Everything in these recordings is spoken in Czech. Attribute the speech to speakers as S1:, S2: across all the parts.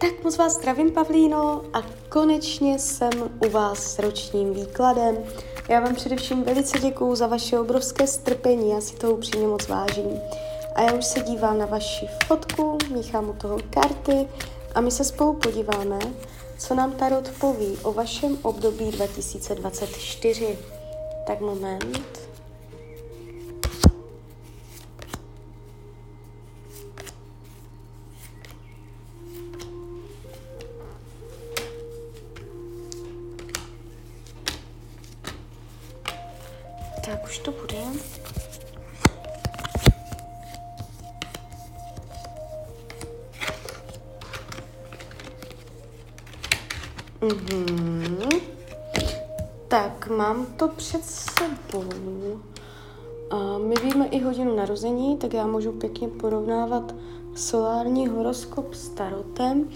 S1: Tak moc vás zdravím, Pavlíno, a konečně jsem u vás s ročním výkladem. Já vám především velice děkuju za vaše obrovské strpení, já si to upřímně moc vážím. A já už se dívám na vaši fotku, míchám u toho karty a my se spolu podíváme, co nám Tarot poví o vašem období 2024. Tak moment. Tak už to bude. Mm-hmm. Tak, mám to před sebou. A my víme i hodinu narození, tak já můžu pěkně porovnávat solární horoskop s tarotem.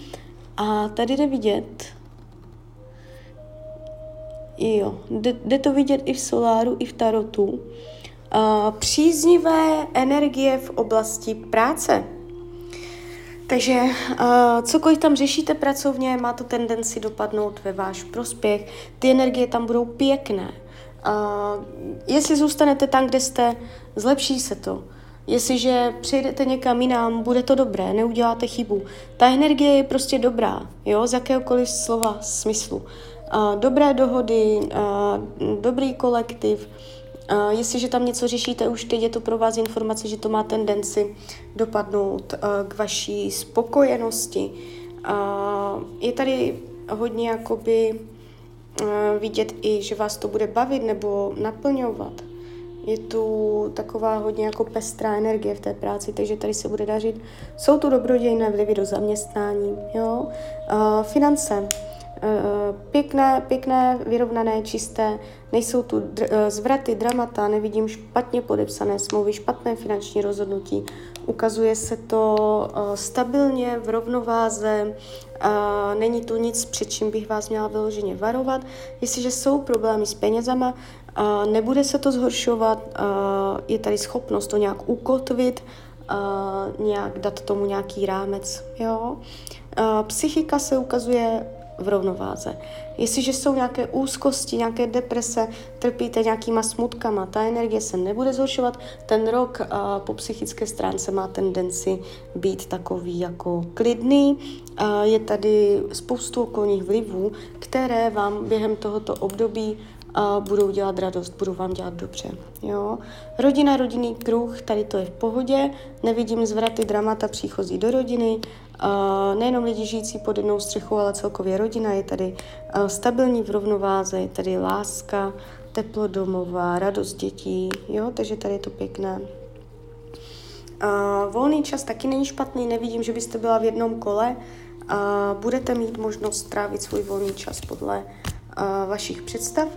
S1: A tady jde vidět, Jo, jde, jde to vidět i v soláru, i v tarotu. Uh, příznivé energie v oblasti práce. Takže uh, cokoliv tam řešíte pracovně, má to tendenci dopadnout ve váš prospěch. Ty energie tam budou pěkné. Uh, jestli zůstanete tam, kde jste, zlepší se to. Jestliže přejdete někam jinam, bude to dobré, neuděláte chybu. Ta energie je prostě dobrá, jo, z jakéhokoliv slova smyslu dobré dohody, dobrý kolektiv. Jestliže tam něco řešíte už teď, je to pro vás informace, že to má tendenci dopadnout k vaší spokojenosti. Je tady hodně jakoby vidět i, že vás to bude bavit nebo naplňovat. Je tu taková hodně jako pestrá energie v té práci, takže tady se bude dařit. Jsou tu dobrodějné vlivy do zaměstnání, jo. finance. Eh, pěkné, pěkné, vyrovnané, čisté, nejsou tu dr- eh, zvraty, dramata, nevidím špatně podepsané smlouvy, špatné finanční rozhodnutí. Ukazuje se to uh, stabilně, v rovnováze, není tu nic, před čím bych vás měla vyloženě varovat. Jestliže jsou problémy s penězama, nebude se to zhoršovat, je tady schopnost to nějak ukotvit, nějak dát tomu nějaký rámec. Jo? Psychika se ukazuje v rovnováze. Jestliže jsou nějaké úzkosti, nějaké deprese, trpíte nějakýma smutkama, ta energie se nebude zhoršovat, ten rok a, po psychické stránce má tendenci být takový jako klidný. A, je tady spoustu okolních vlivů, které vám během tohoto období a budou dělat radost, budou vám dělat dobře. Jo? Rodina, rodinný kruh, tady to je v pohodě, nevidím zvraty, dramata, příchozí do rodiny, Uh, nejenom lidi žijící pod jednou střechou, ale celkově rodina je tady uh, stabilní v rovnováze, je tady láska, teplo domová, radost dětí, jo, takže tady je to pěkné. Uh, volný čas taky není špatný, nevidím, že byste byla v jednom kole. Uh, budete mít možnost strávit svůj volný čas podle uh, vašich představ.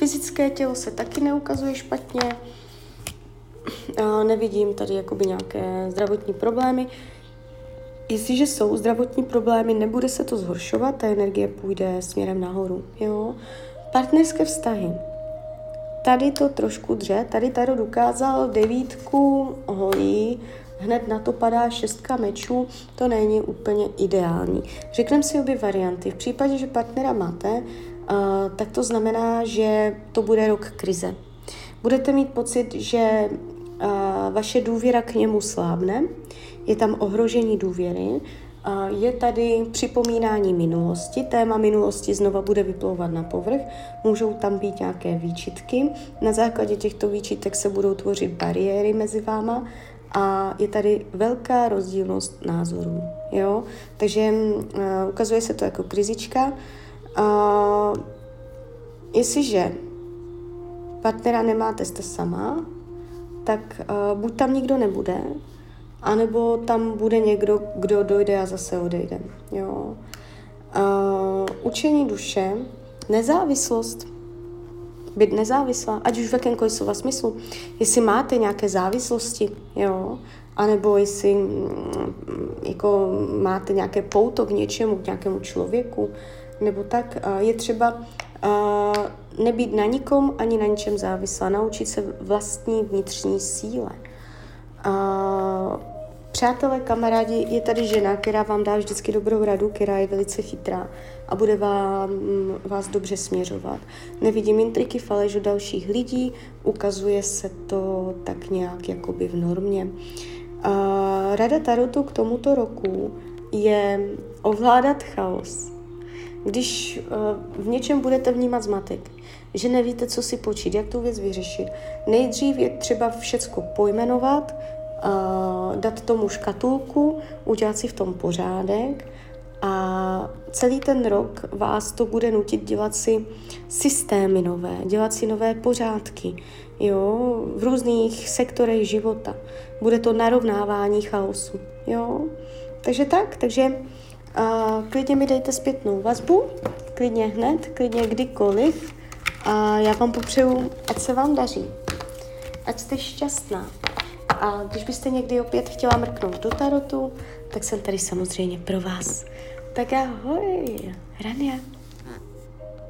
S1: Fyzické tělo se taky neukazuje špatně. Nevidím tady jakoby nějaké zdravotní problémy. Jestliže jsou zdravotní problémy, nebude se to zhoršovat, ta energie půjde směrem nahoru. Jo? Partnerské vztahy. Tady to trošku dře, tady Taro dokázal devítku holí, hned na to padá šestka mečů, to není úplně ideální. Řekneme si obě varianty. V případě, že partnera máte, uh, tak to znamená, že to bude rok krize. Budete mít pocit, že uh, vaše důvěra k němu slábne, je tam ohrožení důvěry, je tady připomínání minulosti, téma minulosti znova bude vyplouvat na povrch, můžou tam být nějaké výčitky, na základě těchto výčitek se budou tvořit bariéry mezi váma a je tady velká rozdílnost názorů. Jo? Takže uh, ukazuje se to jako krizička. Uh, jestliže partnera nemáte, jste sama, tak uh, buď tam nikdo nebude, anebo tam bude někdo, kdo dojde a zase odejde. Jo. Uh, učení duše, nezávislost, být nezávislá, ať už v jakémkoliv slova smyslu. Jestli máte nějaké závislosti, jo, anebo jestli mm, jako máte nějaké pouto k něčemu, k nějakému člověku, nebo tak, je třeba nebýt na nikom ani na ničem závislá, naučit se vlastní vnitřní síle. Přátelé, kamarádi, je tady žena, která vám dá vždycky dobrou radu, která je velice chytrá a bude vám, vás dobře směřovat. Nevidím intriky, faleš od dalších lidí, ukazuje se to tak nějak jakoby v normě. A rada Tarotu k tomuto roku je ovládat chaos. Když eh, v něčem budete vnímat zmatek, že nevíte, co si počít, jak tu věc vyřešit, nejdřív je třeba všecko pojmenovat, dát tomu škatulku, udělat si v tom pořádek a celý ten rok vás to bude nutit dělat si systémy nové, dělat si nové pořádky, jo, v různých sektorech života. Bude to narovnávání chaosu, jo. Takže tak, takže a klidně mi dejte zpětnou vazbu, klidně hned, klidně kdykoliv a já vám popřeju, ať se vám daří, ať jste šťastná. A když byste někdy opět chtěla mrknout do tarotu, tak jsem tady samozřejmě pro vás. Tak ahoj, Rania.